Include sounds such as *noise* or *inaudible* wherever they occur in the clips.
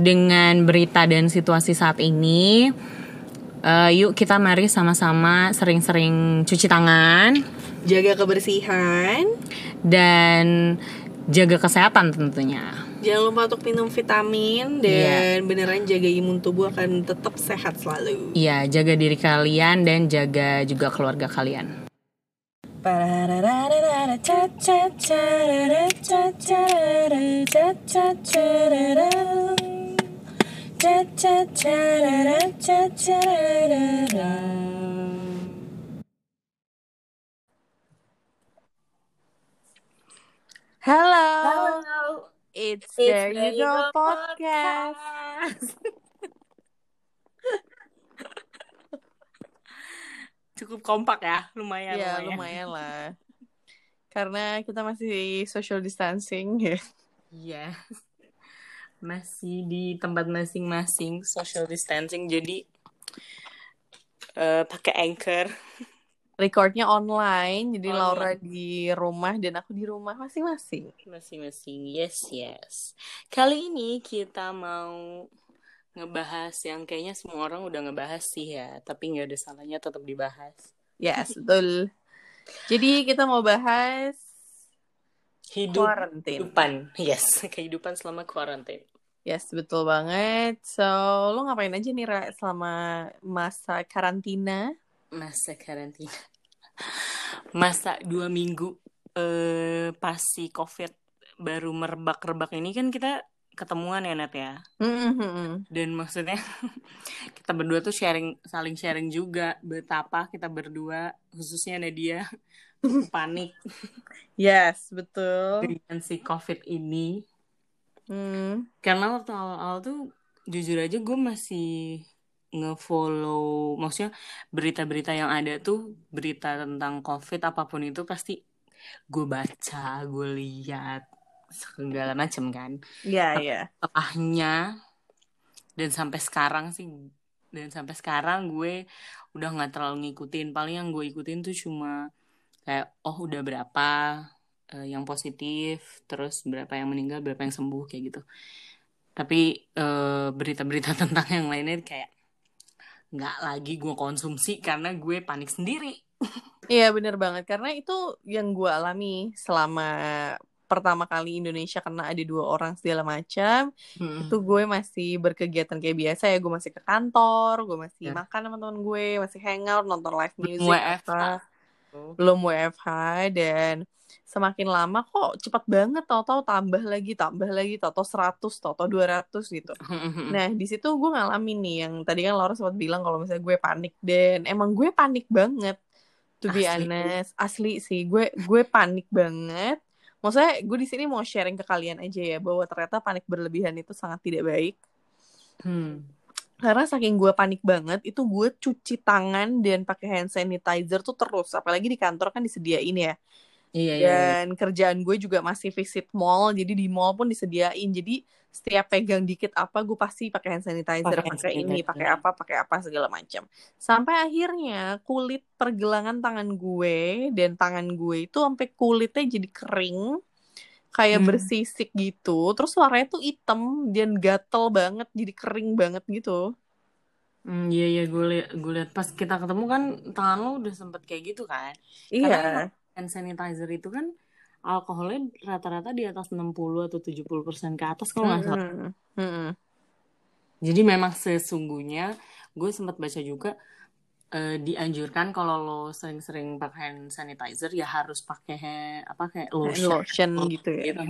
dengan berita dan situasi saat ini, uh, yuk kita mari sama-sama sering-sering cuci tangan, jaga kebersihan, dan jaga kesehatan tentunya. Jangan lupa untuk minum vitamin dan yeah. beneran jaga imun tubuh akan tetap sehat selalu. Iya, jaga diri kalian dan jaga juga keluarga kalian. Hello. Hello. It's, It's There You Go, go Podcast. podcast. *laughs* Cukup kompak ya, lumayan. Ya, lumayan. lumayan lah. Karena kita masih social distancing ya. Iya. Masih di tempat masing-masing social distancing, jadi uh, pakai anchor. Recordnya online jadi online. Laura di rumah dan aku di rumah masing-masing. Masing-masing. Yes yes. Kali ini kita mau ngebahas yang kayaknya semua orang udah ngebahas sih ya tapi nggak ada salahnya tetap dibahas. Yes betul. Jadi kita mau bahas hidup kehidupan yes *laughs* kehidupan selama karantina Yes, betul banget. So, lo ngapain aja nih, Ra, selama masa karantina? Masa karantina *laughs* masa dua minggu eh pas si covid baru merebak-rebak ini kan kita ketemuan ya Nat ya mm-hmm. dan maksudnya *laughs* kita berdua tuh sharing saling sharing juga betapa kita berdua khususnya Nadia *laughs* panik. Yes betul. Dengan si covid ini. Mm. karena waktu awal-awal tuh jujur aja gue masih ngefollow maksudnya berita-berita yang ada tuh berita tentang covid apa pun itu pasti gue baca gue lihat segala macam kan. Iya yeah, iya. Yeah. setelahnya dan sampai sekarang sih dan sampai sekarang gue udah nggak terlalu ngikutin. Paling yang gue ikutin tuh cuma kayak oh udah berapa uh, yang positif terus berapa yang meninggal berapa yang sembuh kayak gitu tapi uh, berita-berita *laughs* tentang yang lainnya kayak nggak lagi gue konsumsi karena gue panik sendiri. *laughs* Iya bener banget karena itu yang gue alami selama pertama kali Indonesia karena ada dua orang segala macam hmm. itu gue masih berkegiatan kayak biasa ya gue masih ke kantor gue masih ya. makan sama teman gue masih hangout nonton live music apa belum WFH dan semakin lama kok cepat banget tau-tau tambah lagi tambah lagi tau-tau 100 tau-tau 200 gitu. *laughs* Nah di situ gue ngalamin nih yang tadi kan Laura sempat bilang kalau misalnya gue panik dan emang gue panik banget to be asli. honest. Asli sih gue gue panik banget. Maksudnya gue di sini mau sharing ke kalian aja ya bahwa ternyata panik berlebihan itu sangat tidak baik. Hmm. Karena saking gue panik banget itu gue cuci tangan dan pakai hand sanitizer tuh terus apalagi di kantor kan disediain ya Iya, iya, Dan iya. kerjaan gue juga masih visit mall, jadi di mall pun disediain. Jadi setiap pegang dikit apa, gue pasti pakai hand sanitizer, pakai ini, pakai apa, pakai apa segala macam. Sampai akhirnya kulit pergelangan tangan gue dan tangan gue itu sampai kulitnya jadi kering, kayak hmm. bersisik gitu. Terus warnanya tuh hitam dan gatel banget, jadi kering banget gitu. Hmm, iya iya gue liat gue liat pas kita ketemu kan tangan lo udah sempet kayak gitu kan. Iya. Karena hand sanitizer itu kan alkoholnya rata-rata di atas 60 atau 70 persen ke atas kalau nggak salah. Mm -hmm. Jadi memang sesungguhnya gue sempat baca juga uh, dianjurkan kalau lo sering-sering pakai hand sanitizer ya harus pakai apa kayak lotion, lotion gitu ya. Gitu.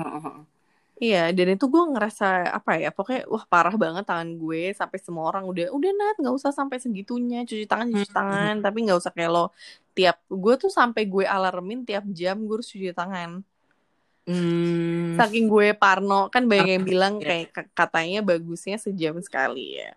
Iya, dan itu gue ngerasa apa ya, pokoknya wah parah banget tangan gue sampai semua orang udah udah nat nggak usah sampai segitunya cuci tangan cuci tangan, tapi nggak usah kayak lo tiap gue tuh sampai gue alarmin tiap jam gue harus cuci tangan. Hmm. Saking gue parno kan banyak yang bilang kayak katanya bagusnya sejam sekali ya.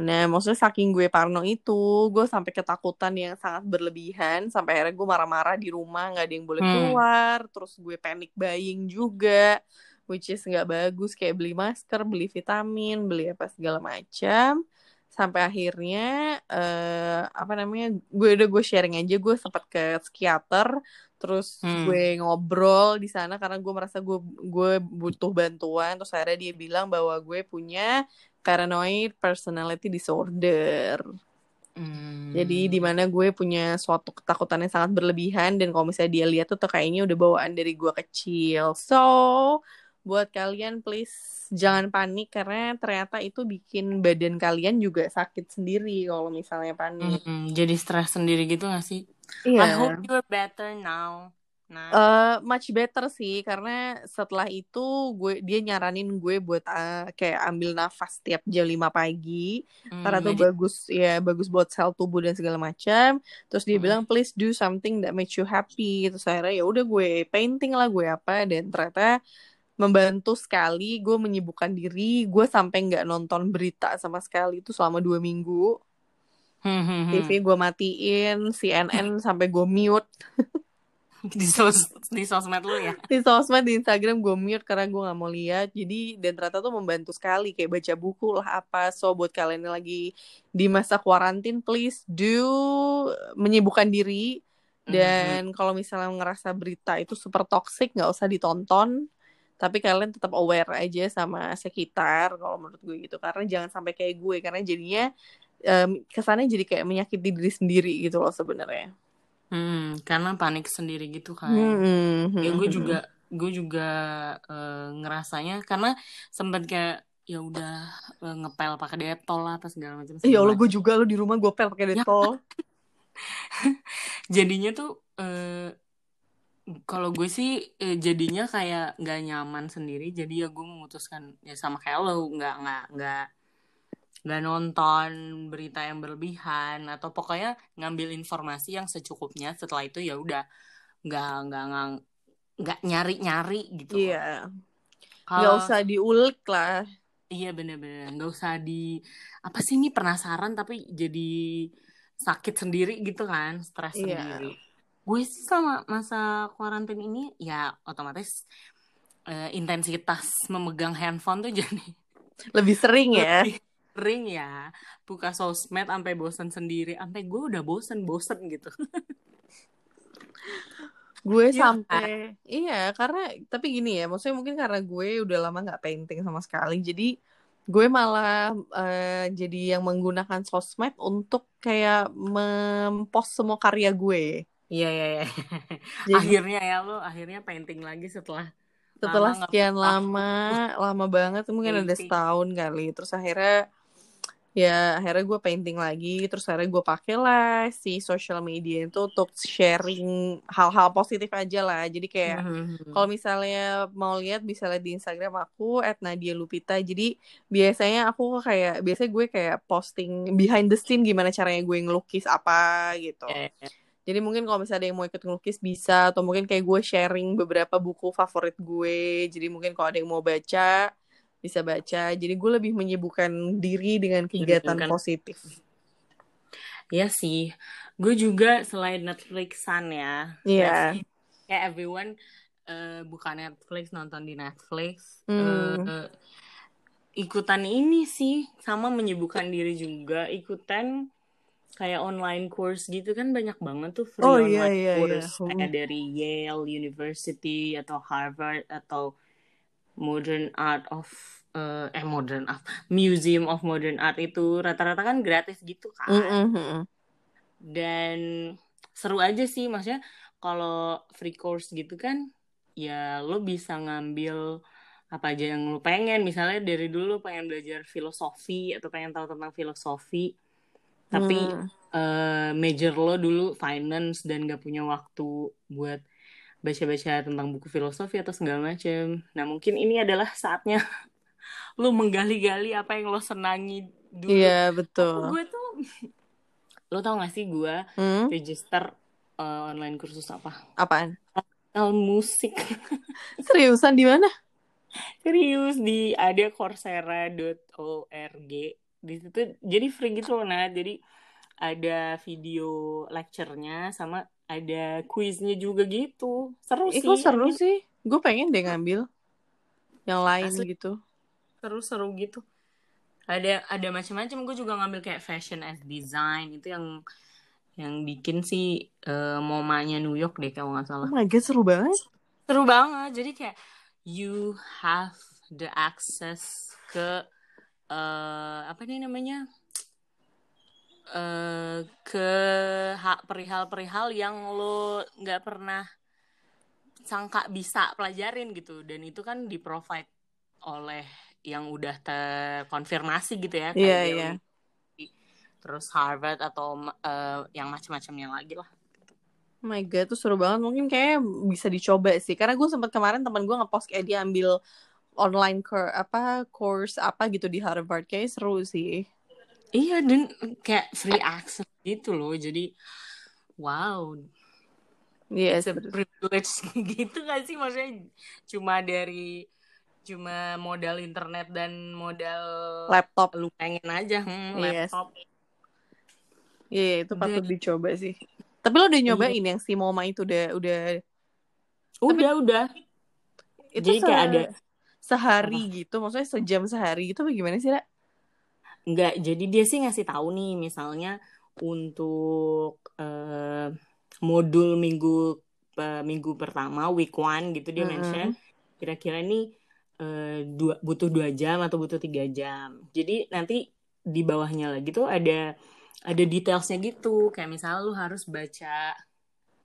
Nah, maksudnya saking gue parno itu, gue sampai ketakutan yang sangat berlebihan, sampai akhirnya gue marah-marah di rumah, nggak ada yang boleh hmm. keluar, terus gue panic buying juga, which is nggak bagus, kayak beli masker, beli vitamin, beli apa segala macam, sampai akhirnya uh, apa namanya, gue udah gue sharing aja, gue sempat ke psikiater, terus Hmm. gue ngobrol di sana karena gue merasa gue gue butuh bantuan terus akhirnya dia bilang bahwa gue punya paranoid personality disorder Hmm. jadi di mana gue punya suatu ketakutan yang sangat berlebihan dan kalau misalnya dia lihat tuh, tuh kayaknya udah bawaan dari gue kecil so buat kalian please jangan panik karena ternyata itu bikin badan kalian juga sakit sendiri kalau misalnya panik Hmm, jadi stres sendiri gitu gak sih? I iya hope you're better now. Nah, Eh, much better sih karena setelah itu gue dia nyaranin gue buat eh, kayak ambil nafas tiap jam 5 pagi. Hmm, karena tuh bagus ya bagus buat sel tubuh dan segala macam. Terus dia Hmm. bilang please do something that makes you happy. Terus akhirnya ya udah gue painting lah gue apa. Dan ternyata membantu sekali gue menyibukkan diri. Gue sampai nggak nonton berita sama sekali itu selama dua minggu. Hmm, hmm, hmm. TV gue matiin CNN sampai gue mute *laughs* *laughs* di sos di sosmed lu ya. di sosmed di Instagram gue mute karena gue nggak mau lihat. Jadi dan ternyata tuh membantu sekali kayak baca buku lah apa. So buat kalian yang lagi di masa kuarantin please do menyibukkan diri. Hmm, dan kalau misalnya ngerasa berita itu super toxic nggak usah ditonton. Tapi kalian tetap aware aja sama sekitar kalau menurut gue gitu. Karena jangan sampai kayak gue karena jadinya em, kesannya jadi kayak menyakiti diri sendiri gitu loh sebenarnya Hmm, karena panik sendiri gitu kan. Hmm, Ya hmm, gue hmm. juga gue juga eh, ngerasanya karena sempat kayak ya udah eh, ngepel pakai detol lah apa segala macam. Ya Allah segala gue juga lo di rumah gue pel pakai Ya. detol. *laughs* jadinya tuh eh, kalau gue sih eh, jadinya kayak nggak nyaman sendiri jadi ya gue memutuskan ya sama kayak lo nggak nggak nggak nggak nonton berita yang berlebihan atau pokoknya ngambil informasi yang secukupnya setelah itu ya udah nggak nggak nggak nggak nyari nyari gitu. Iya. Gak kalau usah diulik lah. iya bener-bener nggak usah di apa sih ini penasaran tapi jadi sakit sendiri gitu kan stres Iya. sendiri gue sih sama masa karantin ini ya otomatis eh, intensitas memegang handphone tuh *laughs* jadi Lebih sering ya. lebih sering ya. Buka sosmed sampai bosen sendiri. Sampai gue udah bosen bosen gitu. *laughs* Gue Iya sampai iya karena tapi gini ya, maksudnya mungkin karena gue udah lama nggak painting sama sekali, jadi gue malah eh, jadi yang menggunakan sosmed untuk kayak mempost semua karya gue. iya iya iya. Jadi akhirnya ya lo akhirnya painting lagi setelah setelah lama sekian lama, lama banget mungkin ada setahun kali, terus akhirnya ya akhirnya gue painting lagi terus akhirnya gue pakai lah si social media itu untuk sharing hal-hal positif aja lah jadi kayak Mhm. kalau misalnya mau lihat bisa lihat di Instagram aku @nadia_lupita jadi biasanya aku kayak biasanya gue kayak posting behind the scene gimana caranya gue ngelukis apa gitu Iya, iya. jadi mungkin kalau misalnya ada yang mau ikut ngelukis bisa atau mungkin kayak gue sharing beberapa buku favorit gue jadi mungkin kalau ada yang mau baca bisa baca. Jadi gue lebih menyibukkan diri dengan kegiatan Menyibukkan. positif. Iya sih, gue juga selain Netflixan ya, Iya. say, kayak everyone eh, buka Netflix nonton di Netflix, Hmm. eh, ikutan ini sih. Sama menyibukkan diri juga, ikutan kayak online course gitu. Kan banyak banget tuh free oh iya online iya iya. course. Hmm. kayak dari Yale University atau Harvard atau Modern Art of eh, eh Modern Art Museum of Modern Art itu rata-rata kan gratis gitu kan Mm, mm, mm. dan seru aja sih maksudnya kalau free course gitu kan ya lo bisa ngambil apa aja yang lo pengen misalnya dari dulu lo pengen belajar filosofi atau pengen tahu tentang filosofi tapi Hmm. eh, major lo dulu finance dan gak punya waktu buat baca-baca tentang buku filosofi atau segala macam nah mungkin ini adalah saatnya lo menggali-gali apa yang lo senangi dulu. Iya Aku betul gue tuh *laughs* lo tau gak sih gue Hmm? register eh, online kursus apa? Apaan? Al musik. *laughs* Seriusan di mana? Serius di ada coursera.org di situ jadi free gitu loh nah jadi ada video lecture-nya sama ada kuisnya juga gitu. Seru Ih, sih. kok seru sih? Gue pengen deh ngambil yang lain Asli. gitu seru-seru gitu ada ada macam-macam gue juga ngambil kayak fashion as design itu yang yang bikin sih uh, momanya New York deh kalau nggak salah. Oh my god seru banget. Seru banget. Jadi kayak you have the access ke uh, apa nih namanya uh, ke hak perihal-perihal yang lo nggak pernah sangka bisa pelajarin gitu dan itu kan di provide oleh yang udah terkonfirmasi gitu ya Iya yeah, iya. Yeah terus Harvard atau uh, yang macam-macamnya lagi lah. Oh my god, tuh seru banget. Mungkin kayak bisa dicoba sih. Karena gue sempat kemarin teman gue ngepost kayak dia ambil online ke apa course apa gitu di Harvard kayak seru sih. Iya dan kayak free access gitu loh. Jadi wow. Iya, yes, privilege *laughs* gitu gak sih maksudnya cuma dari cuma modal internet dan modal laptop lu pengen aja hmm, laptop yes. Iya, yeah, itu patut udah. dicoba sih. Tapi lo udah nyobain yeah. yang si Moma itu udah udah udah Tapi, udah. Itu Jadi kayak ada sehari apa? gitu, maksudnya sejam sehari gitu bagaimana sih, Ra? Enggak, jadi dia sih ngasih tahu nih misalnya untuk uh, modul minggu uh, minggu pertama week one gitu dia mm -hmm. mention kira-kira ini uh, dua butuh dua jam atau butuh tiga jam. Jadi nanti di bawahnya lagi tuh ada ada detailsnya gitu kayak misalnya lu harus baca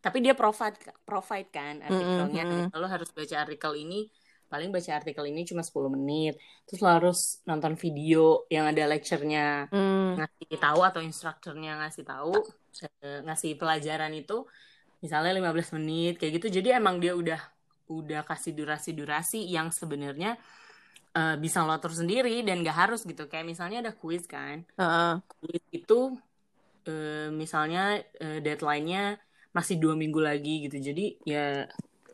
tapi dia provide provide kan artikelnya mm -hmm. lu harus baca artikel ini paling baca artikel ini cuma 10 menit terus lo harus nonton video yang ada lecture-nya mm. ngasih tahu atau instrukturnya ngasih tahu eh, ngasih pelajaran itu misalnya 15 menit kayak gitu jadi emang dia udah udah kasih durasi-durasi yang sebenarnya uh, bisa lo atur sendiri dan gak harus gitu. Kayak misalnya ada quiz kan. Uh. quiz itu uh, misalnya uh, deadline-nya masih dua minggu lagi gitu. Jadi ya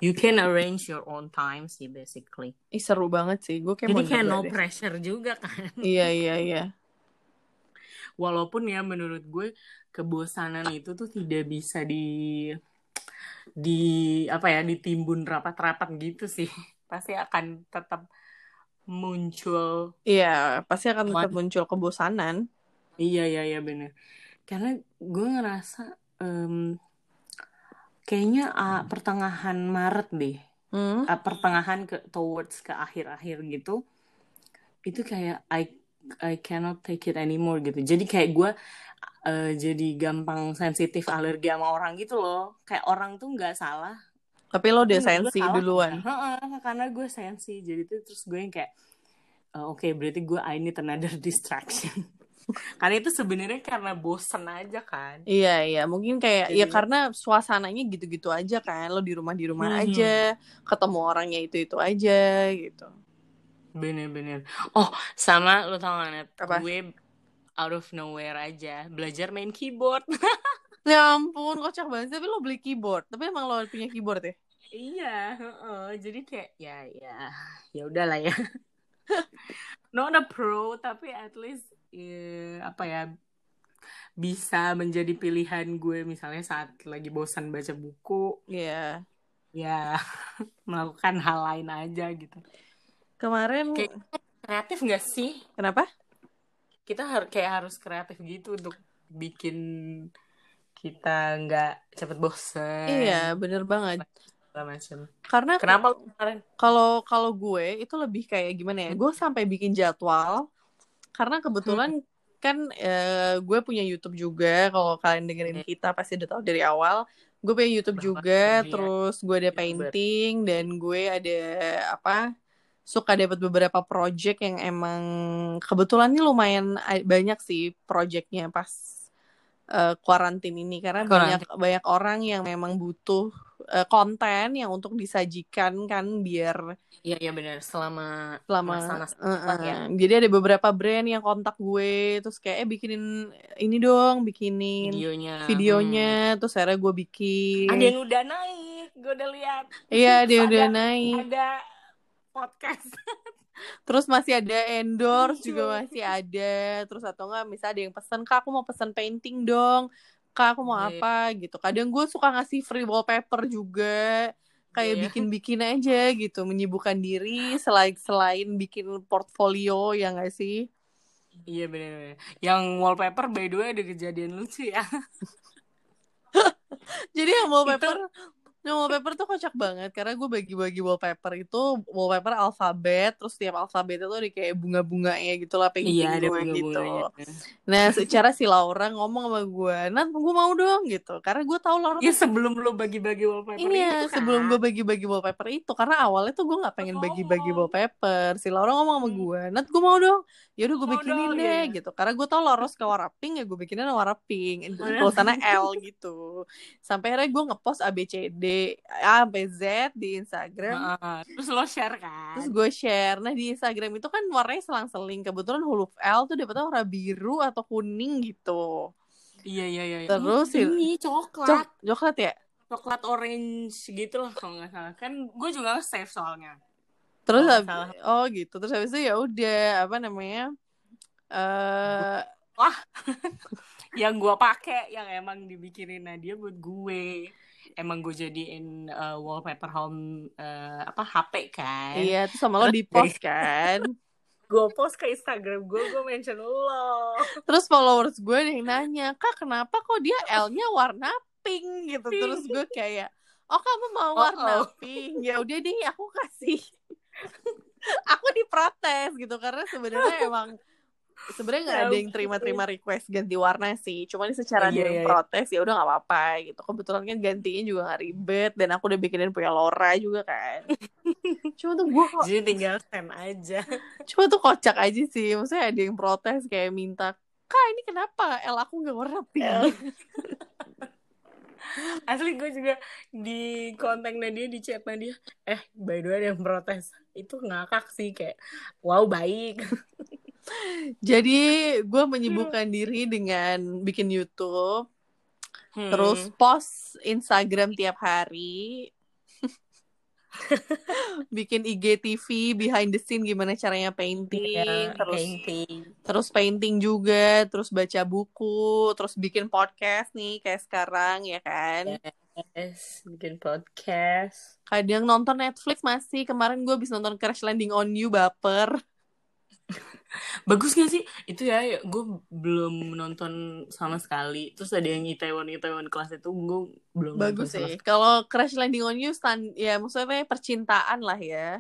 you can arrange your own time sih basically. Ih, seru banget sih. Gue kayak jadi kayak no deh. pressure juga kan. Iya iya iya. Walaupun ya menurut gue kebosanan itu tuh tidak bisa di di apa ya ditimbun rapat-rapat gitu sih. *laughs* Pasti akan tetap muncul iya pasti akan tetap muncul kebosanan. Iya iya iya bener. Karena gue ngerasa um, kayaknya uh, pertengahan Maret deh hmm? uh, pertengahan ke towards ke akhir-akhir gitu itu kayak I I cannot take it anymore gitu. Jadi kayak gue uh, jadi gampang sensitif alergi sama orang gitu loh. Kayak orang tuh nggak salah. Tapi lo udah sensi duluan. Kan? karena gue sensi. Jadi tuh terus gue yang kayak uh, oke okay, berarti gue I need another *laughs* distraction. Karena itu sebenarnya karena bosen aja kan. Iya iya. Mungkin kayak ya Jadi... ya karena suasananya gitu-gitu aja kan. Lo di rumah di rumah hmm. aja ketemu orangnya itu itu aja gitu bener-bener. Oh sama lo tau gak net Apa? gue out of nowhere aja belajar main keyboard. *laughs* Ya ampun kocak banget. Tapi lo beli keyboard. Tapi emang lo punya keyboard ya? Iya uh, jadi kayak ya ya ya udahlah ya. *laughs* Not a pro tapi at least ya, apa ya bisa menjadi pilihan gue. Misalnya saat lagi bosan baca buku ya yeah. *laughs* ya melakukan hal lain aja gitu kemarin kayak kreatif gak sih kenapa kita harus kayak harus kreatif gitu untuk bikin kita nggak cepet bosan iya bener banget macam. Karena kenapa kemarin? Kalau kalau gue itu lebih kayak gimana ya? Gue sampai bikin jadwal karena kebetulan hmm. kan uh, gue punya YouTube juga. Kalau kalian dengerin hmm. kita pasti udah tahu dari awal. Gue punya YouTube juga, ya. terus gue ada painting dan gue ada apa? Suka dapat beberapa project yang emang kebetulan ini lumayan banyak sih projectnya pas uh, ini. Karena banyak banyak orang yang memang butuh uh, konten yang untuk disajikan kan biar iya iya benar selama selama uh, uh, ya. jadi ada beberapa brand yang kontak gue terus kayak eh bikinin ini dong bikinin videonya. videonya. Hmm. terus akhirnya gue bikin. Ada yang udah naik gue udah lihat. Iya dia udah naik. ada podcast. Terus masih ada endorse juga masih ada. Terus atau enggak misalnya ada yang pesen kak aku mau pesen painting dong. Kak aku mau yeah. apa? Gitu. Kadang gue suka ngasih free wallpaper juga. Kayak yeah. bikin-bikin aja gitu menyibukkan diri selain selain bikin portfolio ya gak sih? Iya benar-benar yang wallpaper by the way ada kejadian lucu ya. *laughs* Jadi yang wallpaper Yang wallpaper tuh kocak banget karena gue bagi-bagi wallpaper itu wallpaper alfabet terus tiap alfabet itu ada kayak bunga-bunganya gitu lah painting Iya ada gue gitu. bunga-bunganya. Nah secara si Laura ngomong sama gue, Nat gue mau dong gitu karena gue tahu Laura Ya sebelum lo bagi-bagi wallpaper Iya, itu kan. sebelum gue bagi-bagi wallpaper itu karena awalnya tuh gue nggak pengen Oh. bagi-bagi wallpaper. Si Laura ngomong sama Hmm. gue, Nat gue mau dong. Ya udah gue bikinin dong, deh iya. gitu. Karena gue tau Laura suka warna pink ya gue bikinin warna pink. Tulisannya L gitu. Sampai akhirnya gue ngepost ABCD A sampai Z di Instagram. Heeh. Terus lo share kan. Terus gue share. Nah di Instagram itu kan warnanya selang-seling. Kebetulan huruf L tuh dapetnya warna biru atau kuning gitu. Iya iya iya. Terus Ih, ini coklat. Cok coklat ya? coklat orange gitu lah kalau nggak salah kan gue juga save soalnya Terus hab- salah. oh gitu. Terus habis itu ya udah apa namanya? eh *laughs* yang gue pakai yang emang dibikinin Nadia buat gue emang gue jadiin uh, wallpaper home uh, apa HP kan iya, terus sama lo di post *laughs* kan. gue post ke Instagram gue gue mention lo Terus followers gue yang nanya, "Kak, kenapa kok dia L-nya warna pink?" gitu. Terus gue kayak, "Oh, kamu mau Oh, warna oh. pink." Ya udah deh, aku kasih. *laughs* aku diprotes gitu karena sebenarnya *laughs* emang sebenarnya nggak ada yang terima-terima request ganti warna sih. Cuma ini secara Iya, dia iya, iya. protes ya udah nggak apa-apa gitu. Kebetulan kan gantinya juga nggak ribet dan aku udah bikinin punya Laura juga kan. *laughs* Cuma tuh gue kok jadi tinggal send aja. *laughs* Cuma tuh kocak aja sih. Maksudnya ada yang protes kayak minta kak ini kenapa? L aku nggak warna pink. *laughs* Asli gue juga di kontak Nadia di chat Nadia eh by the way ada yang protes. Itu ngakak sih kayak wow baik jadi *laughs* gue menyibukkan diri dengan bikin YouTube Hmm. terus post Instagram tiap hari. *laughs* Bikin IGTV behind the scene gimana caranya painting Iya, terus painting. terus painting juga terus baca buku terus bikin podcast nih kayak sekarang ya kan? Yes bikin podcast. Kadang nonton Netflix masih kemarin gue habis nonton Crash Landing on You baper *laughs* bagus gak sih itu ya gue belum nonton sama sekali terus ada yang Itaewon Itaewon kelas itu gue belum bagus sih kalau Crash Landing on You stand ya maksudnya percintaan lah ya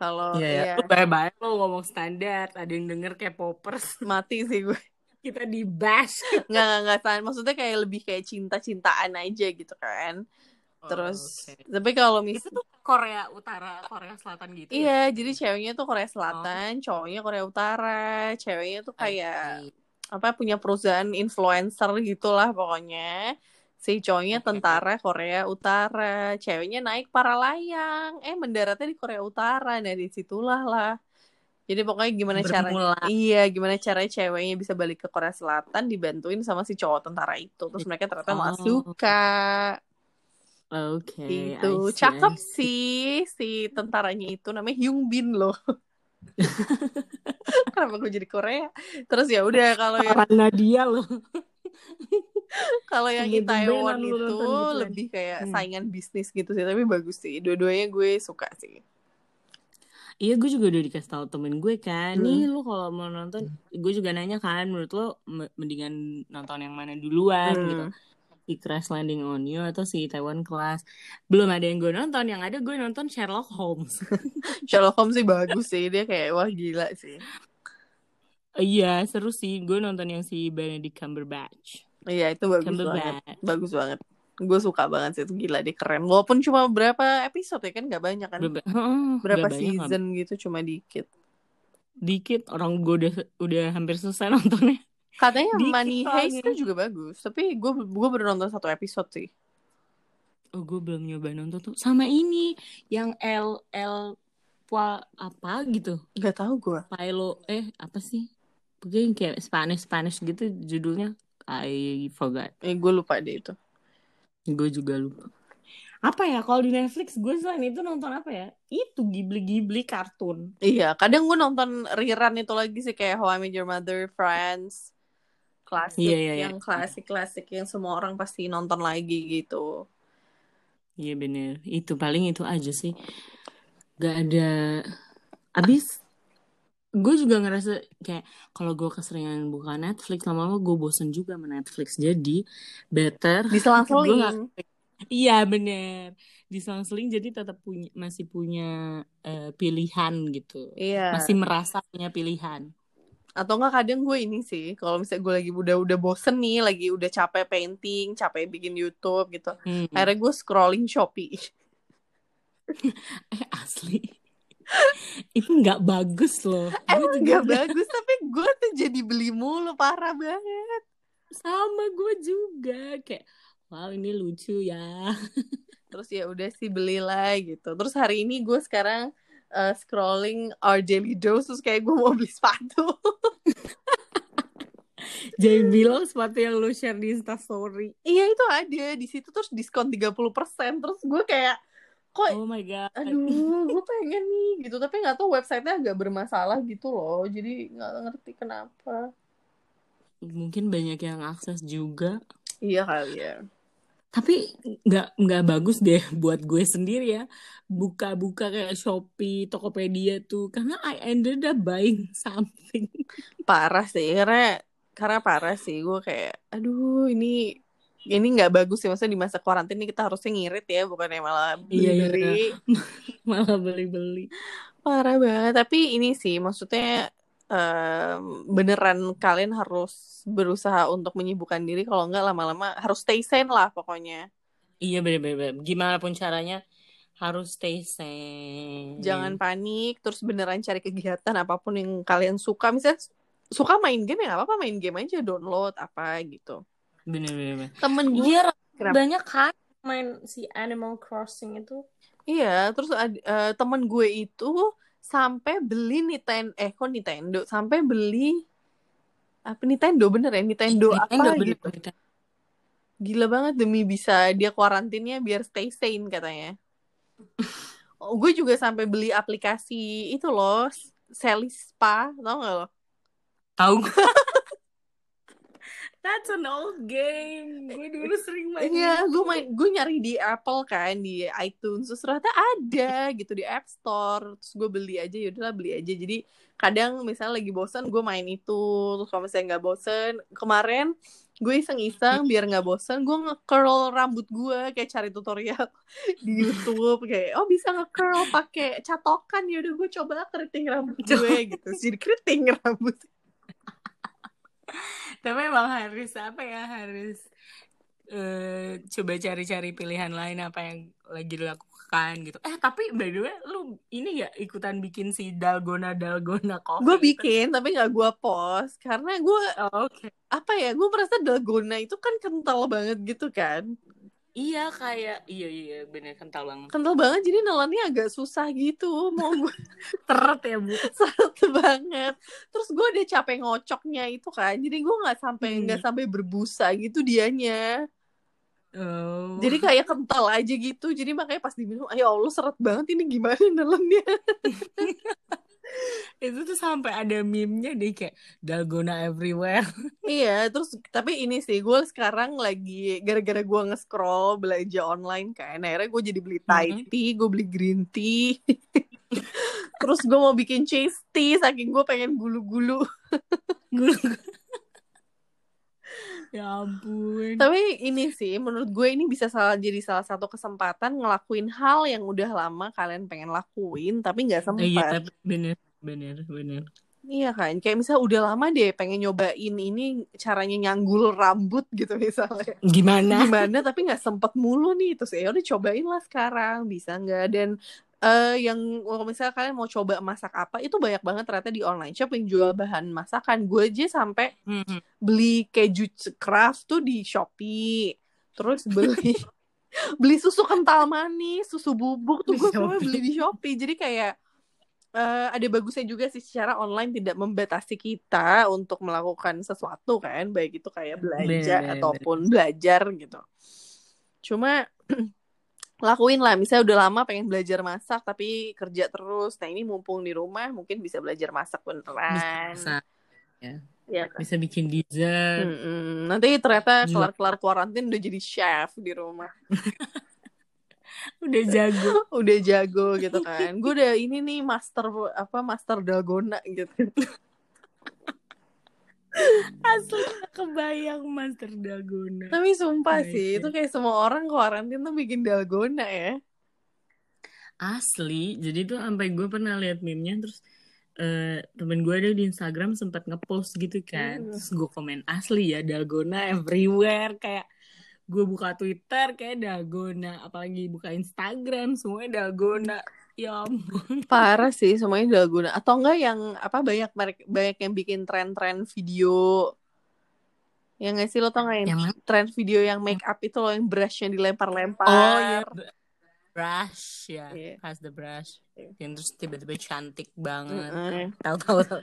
kalau Iya, ya. ya, Lu bye-bye lo ngomong standar. Ada yang denger kayak poppers. mati sih gue Kita di bash. nggak nggak nggak maksudnya kayak lebih kayak cinta cintaan aja gitu kan terus Oh, oke. tapi kalau mis Itu tuh Korea Utara, Korea Selatan gitu ya? iya jadi ceweknya tuh Korea Selatan cowoknya Korea Utara ceweknya tuh kayak apa punya perusahaan influencer gitulah pokoknya si cowoknya Oke. tentara Korea Utara ceweknya naik para layang eh mendaratnya di Korea Utara nah di situlah lah jadi pokoknya gimana Bermula. caranya iya gimana caranya ceweknya bisa balik ke Korea Selatan dibantuin sama si cowok tentara itu terus mereka ternyata malah Oh. suka Oke. itu I see, cakep sih si tentaranya itu namanya Hyung Bin loh *laughs* kenapa gue jadi Korea terus ya udah kalau yang Karena dia loh. *laughs* Kalau yang Tumben-tumbenan Itaewon lu itu nonton gituan. lebih kayak Hmm. saingan bisnis gitu sih, tapi bagus sih. Dua-duanya gue suka sih. Iya gue juga udah dikasih tahu temen gue kan Hmm. Nih lu kalau mau nonton Gue juga nanya kan Menurut lo me- mendingan nonton yang mana duluan Hmm. gitu Si Crash Landing on You Atau si Taiwan Class Belum ada yang gue nonton Yang ada gue nonton Sherlock Holmes *laughs* Sherlock Holmes sih bagus sih, dia kayak wah gila sih. Iya seru sih Gue nonton yang si Benedict Cumberbatch Iya itu bagus Cumberbatch banget, bagus banget. Gue suka banget sih itu gila dia keren. Walaupun cuma berapa episode ya kan nggak banyak kan? *laughs* Berapa, Heeh, Berapa nggak banyak, season gitu cuma dikit. Dikit Orang gue udah, udah hampir selesai *laughs* nontonnya Katanya Dikit Money Heist itu juga bagus, tapi gue gue baru nonton satu episode sih. Oh gue belum nyoba nonton tuh. Sama ini Yang L L Pua apa gitu. Gak tahu gue. Pilo eh apa sih? Pokoknya kayak Spanish Spanish gitu judulnya I forgot. Eh gue lupa deh itu. gue juga lupa. Apa ya kalau di Netflix gue selain itu nonton apa ya? Itu Ghibli Ghibli kartun. Iya, kadang gue nonton rerun itu lagi sih kayak How I Met Your Mother, Friends, klasik Iya, iya, iya. yang klasik-klasik yang semua orang pasti nonton lagi gitu. iya bener. Itu paling itu aja sih. Gak ada. Abis gue juga ngerasa kayak kalau gue keseringan buka Netflix lama-lama gue bosen juga sama Netflix. Jadi better diselang-seling. iya bener. Diselang-seling jadi tetap punya masih punya uh, pilihan gitu. Iya. Masih merasa punya pilihan atau enggak kadang gue ini sih kalau misalnya gue lagi udah udah bosen nih lagi udah capek painting capek bikin YouTube gitu hmm. akhirnya gue scrolling Shopee. *laughs* Eh asli. Itu nggak bagus loh. Emang nggak bagus tapi gue tuh jadi beli mulu parah banget. Sama gue juga kayak wow ini lucu ya. Terus ya udah sih belilah gitu. Terus hari ini gue sekarang uh, scrolling our daily dose terus kayak gue mau beli sepatu. *laughs* Jadi bilang sepatu yang lu share di Instastory. Iya itu ada di situ terus diskon 30% terus gue kayak kok oh my god. Aduh gue pengen nih gitu. Tapi nggak tahu websitenya agak bermasalah gitu loh. Jadi nggak ngerti kenapa. Mungkin banyak yang akses juga. Iya kali ya tapi nggak nggak bagus deh *laughs* buat gue sendiri ya. Buka-buka kayak Shopee, Tokopedia tuh. Karena I ended up buying *laughs* something. Parah sih. Karena karena parah sih. Gue kayak aduh ini ini nggak bagus sih. Maksudnya di masa karantina ini kita harusnya ngirit ya bukannya malah beli beli iya, iya. *laughs* malah beli beli parah banget. Tapi ini sih maksudnya um, beneran kalian harus berusaha untuk menyibukkan diri kalau nggak lama-lama harus stay sane lah pokoknya. Iya bener-bener gimana pun caranya harus stay sane. Jangan panik terus beneran cari kegiatan apa pun yang kalian suka. Misalnya suka main game ya apa-apa main game aja download apa gitu. Bener bener, temen gue iya banyak kan main si Animal Crossing itu. Iya terus uh, temen gue itu sampai beli Nintendo eh kok Nintendo? Sampai beli apa Nintendo bener ya? Nintendo, Nintendo apa bener, gitu? Nintendo. gila banget demi bisa dia kuarantinnya biar stay sane katanya. *laughs* Oh, gue juga sampai beli aplikasi itu loh Selis Spa tau gak lo? Tahu That's an old game. Gue dulu sering main. Iya, gue main, gue nyari di Apple kan, di iTunes. Terus ternyata ada gitu di App Store. Terus gue beli aja, yaudahlah beli aja. Jadi kadang misalnya lagi bosen, gue main itu. Terus kalau misalnya nggak bosen, kemarin gue iseng-iseng biar nggak bosen, gue nge-curl rambut gue kayak cari tutorial *laughs* di YouTube kayak oh bisa nge-curl pakai catokan ya udah gue coba keriting rambut gue gitu. Jadi keriting rambut tapi emang harus apa ya harus uh, coba cari-cari pilihan lain apa yang lagi dilakukan gitu. Eh tapi by the way lu ini gak ikutan bikin si dalgona dalgona coffee gue bikin tapi nggak gue post. Karena gue oh, okay. apa ya gue merasa dalgona itu kan kental banget gitu kan Iya kayak iya iya bener kental banget. Kental banget jadi nelannya agak susah gitu mau gue *laughs* teret ya bu. *laughs* Seret banget. Terus gue udah capek ngocoknya itu kan jadi gue nggak sampai nggak hmm. sampai berbusa gitu dianya. Oh. Jadi kayak kental aja gitu. Jadi makanya pas diminum, ayo Allah seret banget ini gimana nelannya. *laughs* itu tuh sampai ada meme-nya deh kayak dalgona everywhere. Iya terus tapi ini sih gue sekarang lagi gara-gara gue nge-scroll belanja online kan akhirnya gue jadi beli Thai mm -hmm. tea gue beli green tea. *laughs* Terus gue mau bikin cheese tea saking gue pengen gulu-gulu. Ya ampun. Tapi ini sih menurut gue ini bisa salah jadi salah satu kesempatan ngelakuin hal yang udah lama kalian pengen lakuin tapi nggak sempat iya tapi bener bener bener Iya kan, kayak misalnya udah lama deh pengen nyobain ini caranya nyanggul rambut gitu misalnya. Gimana? Gimana tapi nggak sempet mulu nih, terus ya udah cobain lah sekarang bisa nggak? Dan uh, yang kalau misalnya kalian mau coba masak apa itu banyak banget ternyata di online shop yang jual bahan masakan. Gue aja sampai mm-hmm. beli keju craft tuh di Shopee, terus beli *laughs* beli susu kental manis, susu bubuk tuh gue beli di Shopee. Jadi kayak uh, ada bagusnya juga sih secara online tidak membatasi kita untuk melakukan sesuatu kan baik itu kayak belanja bener, ataupun bener. belajar gitu cuma *clears throat* lakuin lah misalnya udah lama pengen belajar masak tapi kerja terus nah ini mumpung di rumah mungkin bisa belajar masak beneran bisa, ya. ya kan? bisa bikin dessert mm -mm. nanti ternyata kelar kelar kuarantin udah jadi chef di rumah *laughs* udah jago. *laughs* Udah jago gitu kan. Gue udah ini nih master apa master dalgona gitu. *laughs* Asli kebayang master dalgona. Tapi sumpah Nice. sih itu kayak semua orang kuarantin tuh bikin dalgona ya. Asli jadi tuh sampai gue pernah lihat meme-nya terus eh temen gue ada di Instagram sempat ngepost gitu kan. Hmm. terus gue komen asli ya dalgona everywhere. Kayak gue buka Twitter kayak dalgona. Apalagi buka Instagram semuanya dalgona. Ya ampun. Parah sih semuanya dalgona. Atau enggak yang apa banyak merek banyak yang bikin tren-tren video. Yang nggak sih lo tau nggak yang Yang tren video yang make up itu loh yang brushnya dilempar-lempar. Oh ya b- brush ya. Iya. has the brush. Iya. yang terus tiba-tiba cantik banget. Mm-mm. tahu tahu tahu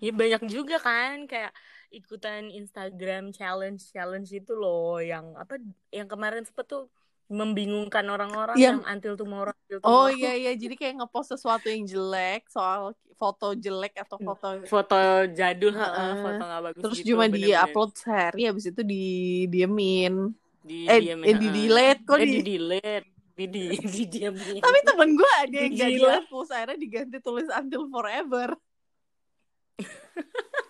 ya banyak juga kan kayak ikutan Instagram challenge challenge itu loh yang apa yang kemarin sempet tuh membingungkan orang-orang Yang- yang until tomorrow until Oh tomorrow. iya iya jadi kayak ngepost sesuatu yang jelek soal foto jelek atau Hmm. foto foto jadul Heeh. heeh, foto nggak bagus terus gitu, cuma bener-bener. dia upload sehari habis itu di diemin di eh, diemin, eh, di heeh. delete kok eh, di di delete di di *laughs* di diemin tapi temen gue ada yang gak Gila. dihapus akhirnya diganti tulis until forever *laughs*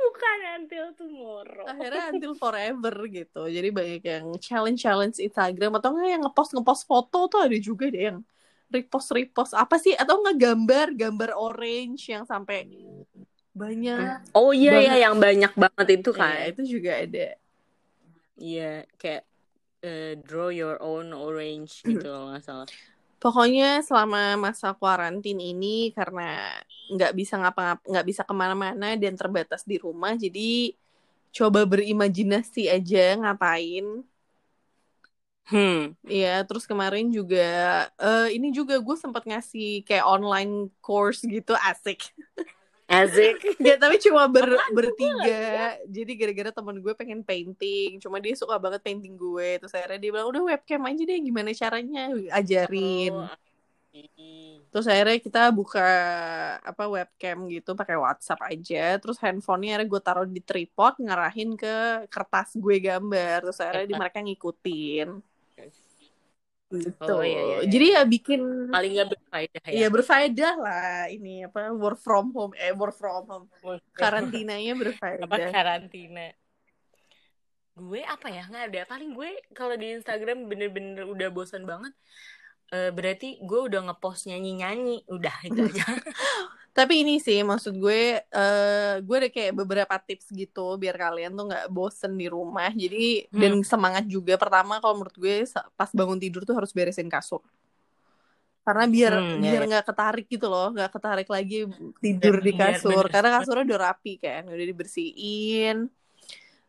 bukan until tomorrow. Akhirnya *laughs* until forever gitu. Jadi banyak yang challenge challenge Instagram atau enggak yang ngepost ngepost foto tuh ada juga deh yang repost repost. Apa sih? Atau enggak gambar gambar orange yang sampai banyak. Oh iya Banget. ya yang banyak banget itu Ya, kan. itu juga ada. Iya kayak eh, draw your own orange gitu *clears throat* kalau nggak salah Pokoknya selama masa kuarantin ini karena nggak bisa ngapa nggak bisa ke mana-mana dan terbatas di rumah, jadi coba berimajinasi aja ngapain. hmm Iya, terus kemarin juga eh ini juga gue sempat ngasih kayak online course gitu asik. *laughs* asik *laughs* Gak tapi cuma ber, bertiga. Jadi gara-gara temen gue pengen painting, cuma dia suka banget painting gue. Terus akhirnya dia bilang udah webcam aja deh gimana caranya ajarin. Oh. Terus akhirnya kita buka apa webcam gitu pakai WhatsApp aja. Terus handphonenya akhirnya gue taruh di tripod ngarahin ke kertas gue gambar. Terus akhirnya di mereka ngikutin. Gitu. Oh, iya, iya, iya. Jadi ya bikin paling nggak berfaedah ya. Ya berfaedah lah ini apa work from home eh work from home. Karantinanya apa berfaedah. karantina? Gue apa ya? Nggak ada. Paling gue kalau di Instagram bener-bener udah bosan banget eh, berarti gue udah ngepost nyanyi-nyanyi. Udah itu aja *laughs* Tapi ini sih maksud gue eh gue ada kayak beberapa tips gitu biar kalian tuh nggak bosen di rumah. Jadi Hmm. dan semangat juga pertama kalau menurut gue pas bangun tidur tuh harus beresin kasur. Karena biar Hmm, ya, biar nggak ketarik gitu loh, nggak ketarik lagi tidur di kasur. bener. Karena kasurnya udah rapi kan, udah dibersihin,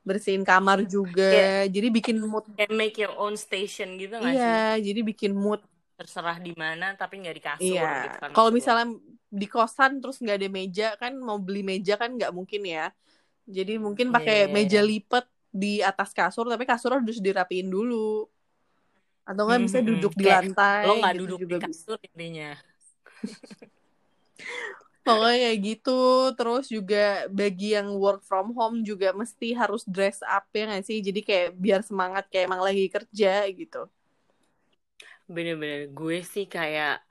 bersihin kamar juga. Iya. Jadi bikin mood. kayak make your own station gitu nggak sih Iya, jadi bikin mood. Terserah di mana tapi nggak di kasur Iya. gitu kan Kalau misalnya di kosan terus nggak ada meja kan mau beli meja kan nggak mungkin ya. Jadi mungkin pakai Iya. meja lipat di atas kasur tapi kasur harus dirapiin dulu. Atau nggak bisa Mhm. duduk di Kayak lantai lo nggak gitu duduk juga di bisa. kasur intinya *laughs* Pokoknya kayak gitu. Terus juga bagi yang work from home juga mesti harus dress up ya nggak sih? Jadi kayak biar semangat kayak emang lagi kerja gitu. Bener-bener gue sih kayak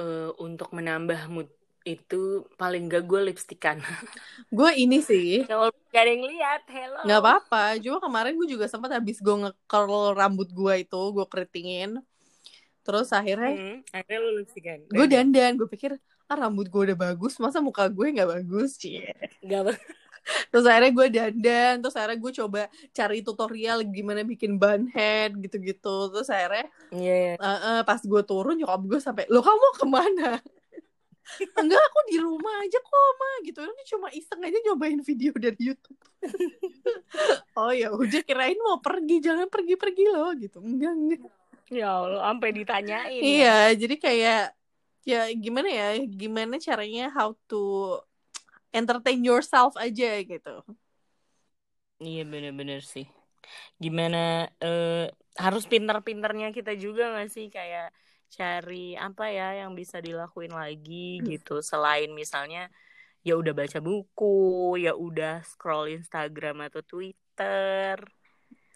eh, untuk menambah mood itu paling gak gue lipstikan. *laughs* Gue ini sih. Kalau gak ada yang lihat hello. Nggak apa-apa. Cuma kemarin gue juga sempat habis gue nge-curl rambut gue itu, gue keritingin. Terus akhirnya Hmm, akhirnya lu lipstikan. Gue dandan gue pikir ah rambut gue udah bagus masa muka gue nggak bagus? Cie. Gak *laughs* terus akhirnya gue dandan terus akhirnya gue coba cari tutorial gimana bikin bun head gitu-gitu. Terus akhirnya Iya, eh, eh, pas gue turun nyokap gue sampai lo kamu ke mana? *laughs* Enggak aku di rumah aja kok ma gitu. Ini cuma iseng aja nyobain video dari YouTube. *laughs* Oh ya udah kirain mau pergi. Jangan pergi-pergi loh gitu. Enggak enggak. Ya Allah, sampai ditanyain. ya. Iya, jadi kayak ya gimana ya, gimana caranya how to entertain yourself aja gitu. Iya bener-bener sih. Gimana eh, harus pinter-pinternya kita juga gak sih kayak cari apa ya yang bisa dilakuin lagi gitu selain misalnya ya udah baca buku, ya udah scroll Instagram atau Twitter.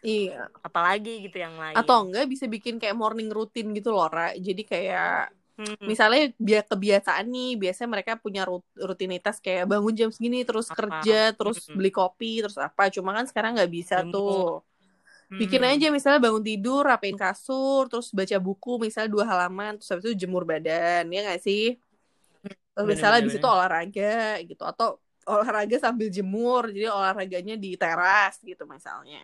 Iya. Apalagi gitu yang lain. Atau enggak bisa bikin kayak morning routine gitu loh, Ra. Jadi kayak Hmm. misalnya biar kebiasaan nih, biasanya mereka punya rut- rutinitas kayak bangun jam segini terus Apa? kerja, terus Hmm. beli kopi, terus apa. Cuma kan sekarang nggak bisa Jemput. tuh. Bikin Hmm. aja misalnya bangun tidur, rapiin kasur, terus baca buku misalnya dua halaman, terus habis itu jemur badan, ya nggak sih? Terus Bener, misalnya habis itu olahraga gitu atau olahraga sambil jemur, jadi olahraganya di teras gitu misalnya.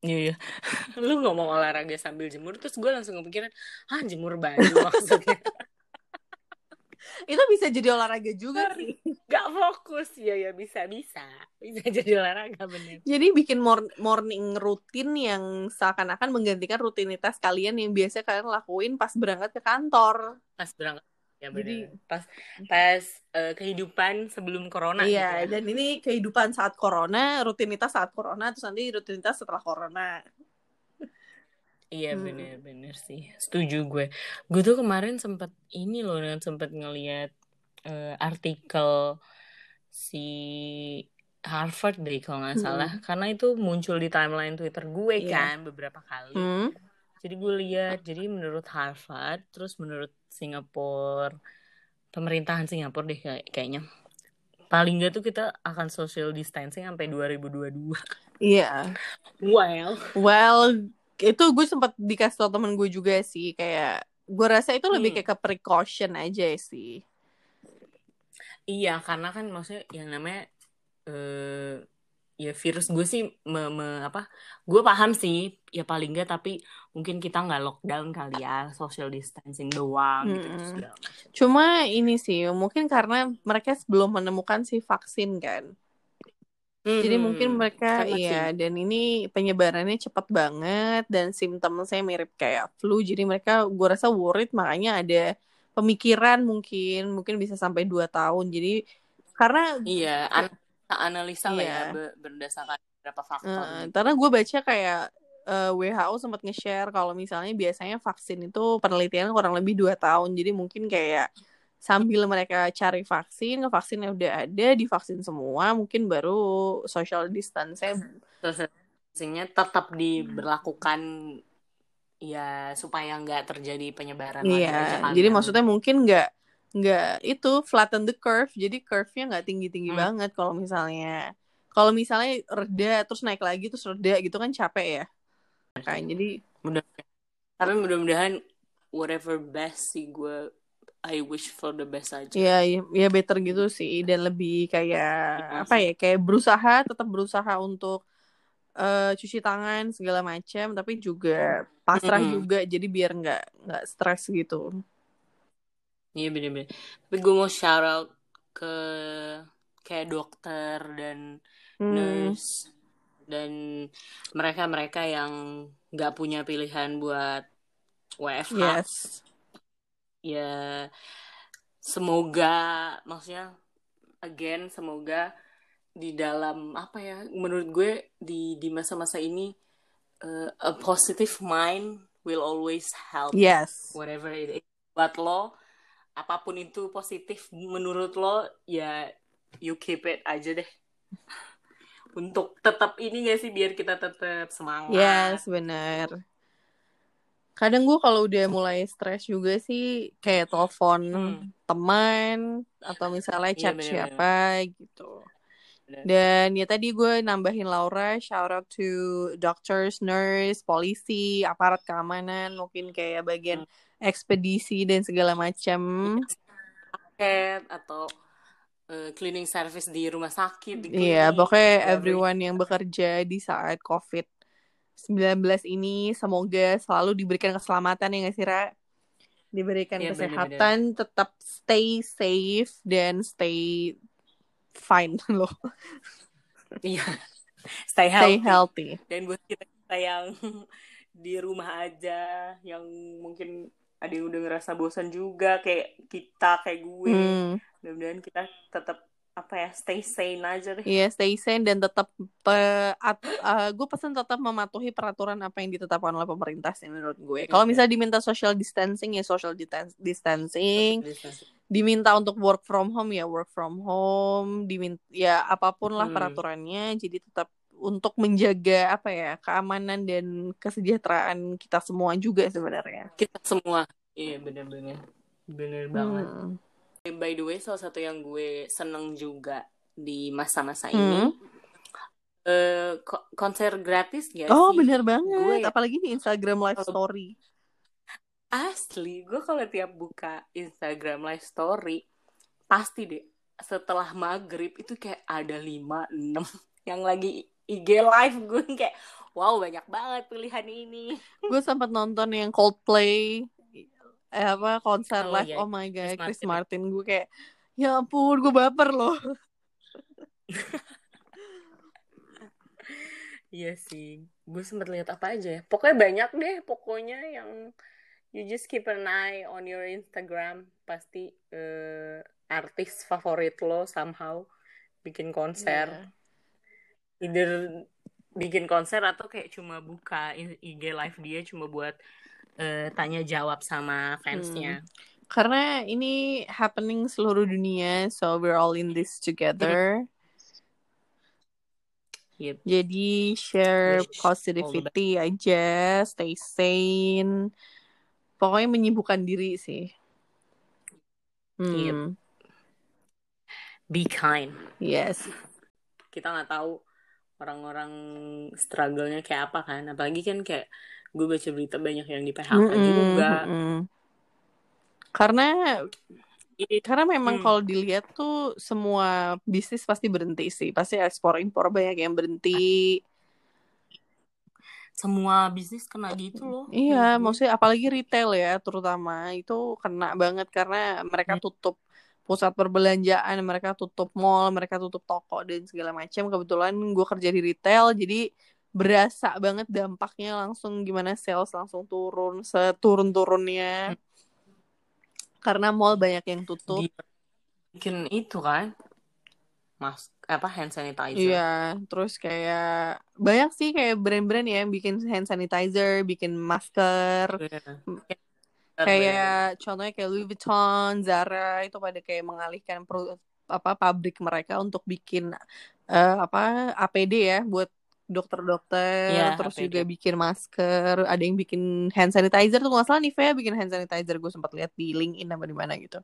Iya, iya. *laughs* Lu ngomong olahraga sambil jemur, terus gue langsung kepikiran, ah jemur baju *laughs* maksudnya. Itu bisa jadi olahraga juga sih. *laughs* Gak fokus, ya ya bisa bisa, bisa jadi olahraga bener. Jadi bikin mor- morning rutin yang seakan-akan menggantikan rutinitas kalian yang biasa kalian lakuin pas berangkat ke kantor. Pas berangkat, ya bener. Jadi- pas pas eh, kehidupan sebelum corona. iya, gitu ya. dan ini kehidupan saat corona, rutinitas saat corona, terus nanti rutinitas setelah corona. Iya Hmm. bener-bener sih, setuju gue. Gue tuh kemarin sempet ini loh, sempet ngeliat eh, artikel si Harvard deh kalau nggak Hmm. salah, karena itu muncul di timeline Twitter gue Iya. kan beberapa kali. Hmm. Jadi gue lihat, jadi menurut Harvard, terus menurut Singapura, pemerintahan Singapura deh kayak- kayaknya. Paling nggak tuh kita akan social distancing sampai 2022. Iya. Well, Well, itu gue sempat dikasih tau temen gue juga sih kayak gue rasa itu lebih Hmm. kayak ke precaution aja sih. Iya, karena kan maksudnya yang namanya eh ya virus gue sih me, me- apa? Gue paham sih, ya paling nggak tapi mungkin kita nggak lockdown kali ya, social distancing doang gitu segala macam. Cuma ini sih mungkin karena mereka belum menemukan si vaksin kan. Jadi Hmm, mungkin mereka kan iya dan ini penyebarannya cepat banget dan simptomnya mirip kayak flu. Jadi mereka gue rasa worried makanya ada pemikiran mungkin mungkin bisa sampai 2 tahun. Jadi karena Iya, an- analisa lah ya Iya. be- berdasarkan beberapa faktor. Gitu. karena gue baca kayak eh, WHO sempat nge-share kalau misalnya biasanya vaksin itu penelitian kurang lebih dua tahun jadi mungkin kayak sambil mereka cari vaksin vaksinnya udah ada divaksin semua mungkin baru social distance Social distancingnya tetap diberlakukan ya supaya nggak terjadi penyebaran iya jadi ya. maksudnya mungkin nggak nggak itu flatten the curve. Jadi curve-nya nggak tinggi tinggi Hmm. banget kalau misalnya. Kalau misalnya reda terus naik lagi terus reda gitu kan capek ya. Kan jadi mudah tapi mudah-mudahan whatever best sih gue I wish for the best aja. Ya, ya, ya better gitu sih. Dan lebih kayak Iya apa ya kayak berusaha tetap berusaha untuk eh, cuci tangan segala macam tapi juga pasrah Mm-mm. juga. Jadi biar nggak nggak stres gitu. Iya bener-bener tapi gue mau shout out ke kayak dokter dan Hmm, nurse dan mereka-mereka yang nggak punya pilihan buat WFH yes. ya semoga maksudnya again semoga di dalam apa ya menurut gue di di masa-masa ini uh, a positive mind will always help Yes. whatever it is buat lo apa pun itu positif menurut lo ya you keep it aja deh *laughs* untuk tetap ini gak sih biar kita tetap semangat Yes, benar. Kadang gue kalau udah mulai stres juga sih kayak telepon Hmm. teman atau misalnya Iya, chat bener-bener. siapa gitu. Bener. Dan ya tadi gue nambahin Laura, shout out to doctors, nurse, polisi, aparat keamanan, mungkin kayak bagian ekspedisi dan segala macam. paket atau eh, cleaning service di rumah sakit di Iya, pokoknya everyone yang bekerja di saat COVID-19 ini semoga selalu diberikan keselamatan ya nggak sih, Ra? Diberikan Iya, kesehatan, tetap stay safe dan stay fine *laughs* loh. Iya. Stay Stay healthy. healthy. Dan buat kita, kita yang *laughs* di rumah aja, yang mungkin ada yang udah ngerasa bosan juga, kayak kita, kayak gue. Hmm. Mudah-mudahan kita tetap apa ya, stay sane aja deh. Iya, stay sane dan tetap pe- at- uh, gue pesan tetap mematuhi peraturan apa yang ditetapkan oleh pemerintah sih menurut gue. Kalau misalnya diminta social distancing ya social ditan- distancing, diminta untuk work from home ya work from home, diminta ya apa pun lah Hmm. peraturannya. Jadi tetap untuk menjaga apa ya keamanan dan kesejahteraan kita semua juga sebenarnya. Kita semua, iya benar-benar, benar banget. Hmm. By the way, salah satu yang gue seneng juga di masa-masa hmm. ini uh, konser gratis ya oh bener banget gue, apalagi di Instagram live story asli gue kalau tiap buka Instagram live story pasti deh setelah maghrib itu kayak ada lima enam *laughs* yang lagi IG live *laughs* gue kayak wow banyak banget pilihan ini gue sempat nonton yang Coldplay eh apa konser oh, live iya. oh my god Chris, Chris Martin. Martin gue kayak ya ampun gue baper loh *laughs* Iya sih, gue sempet lihat apa aja ya. Pokoknya banyak deh, pokoknya yang you just keep an eye on your Instagram, pasti uh, artis favorit lo somehow bikin konser. Yeah. Either bikin konser atau kayak cuma buka IG live dia cuma buat uh, tanya jawab sama fansnya. Hmm. Karena ini happening seluruh dunia, so we're all in this together. Yep. Jadi share positivity aja, stay sane. Pokoknya menyibukkan diri sih. Hmm. Yep. Be kind. Yes. Kita nggak tahu orang-orang struggle-nya kayak apa kan. Apalagi kan kayak gue baca berita banyak yang di PHK mm -mm, juga. Mm -mm. Karena karena memang hmm. kalau dilihat tuh semua bisnis pasti berhenti sih. Pasti ekspor impor banyak yang berhenti. Semua bisnis kena gitu loh. Iya, hmm. maksudnya apalagi retail ya terutama itu kena banget karena mereka hmm. tutup pusat perbelanjaan, mereka tutup mall, mereka tutup toko dan segala macam. Kebetulan gue kerja di retail, jadi berasa banget dampaknya langsung gimana sales langsung turun seturun-turunnya. Hmm karena mall banyak yang tutup. Bikin itu kan, mas apa hand sanitizer. Iya, terus kayak banyak sih kayak brand-brand ya yang bikin hand sanitizer, bikin masker. Yeah. Kayak contohnya kayak Louis Vuitton, Zara itu pada kayak mengalihkan pro, apa pabrik mereka untuk bikin uh, apa APD ya buat dokter-dokter ya, terus APD. juga bikin masker ada yang bikin hand sanitizer tuh nggak salah Nivea bikin hand sanitizer gue sempat lihat di LinkedIn apa di mana gitu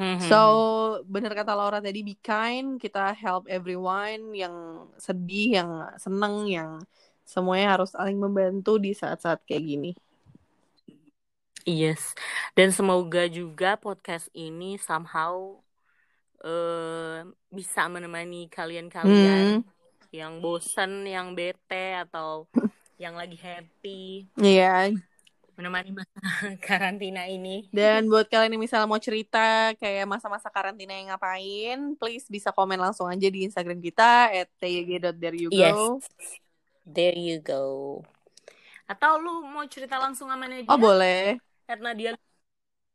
hmm, so hmm, hmm. bener kata Laura tadi be kind kita help everyone yang sedih yang seneng yang semuanya harus saling membantu di saat-saat kayak gini Yes, dan semoga juga podcast ini somehow uh, bisa menemani kalian-kalian hmm yang bosen, yang bete atau *laughs* yang lagi happy. Iya. Yeah. Menemani masa *laughs* karantina ini. Dan buat kalian yang misalnya mau cerita kayak masa-masa karantina yang ngapain, please bisa komen langsung aja di Instagram kita at tyg.there Yes. There you go. Atau lu mau cerita langsung sama Nadia? Oh, boleh. At Nadia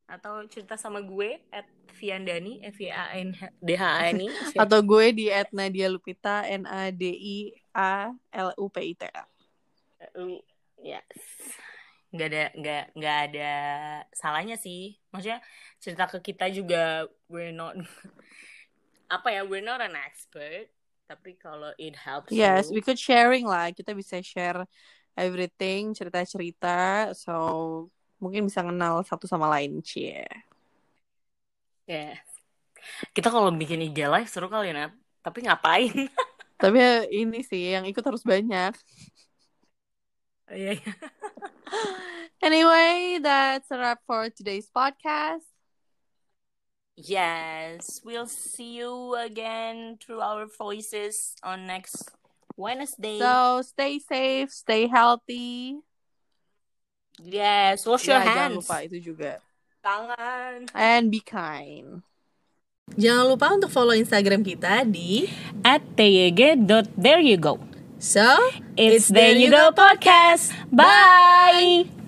atau cerita sama gue at Viandani F Y A N D H A N I *laughs* atau gue di at Nadia Lupita N A D I A L U P I T A. Yes nggak ada nggak nggak ada salahnya sih. Maksudnya cerita ke kita juga we're not *laughs* apa ya we're not an expert tapi kalau it helps yes you, we could sharing lah. Kita bisa share everything cerita cerita so mungkin bisa kenal satu sama lain cie. Yeah. kita kalau bikin IG live seru kali ya tapi ngapain? *laughs* Tapi ya, ini sih yang ikut harus banyak. Oh, iya, iya. *laughs* anyway that's a wrap for today's podcast. Yes we'll see you again through our voices on next Wednesday. So stay safe stay healthy Yes, wash ya, your hands. Jangan lupa itu juga. Tangan. And be kind. Jangan lupa untuk follow Instagram kita di at go. So, it's, it's There You Go Podcast. Bye. Bye.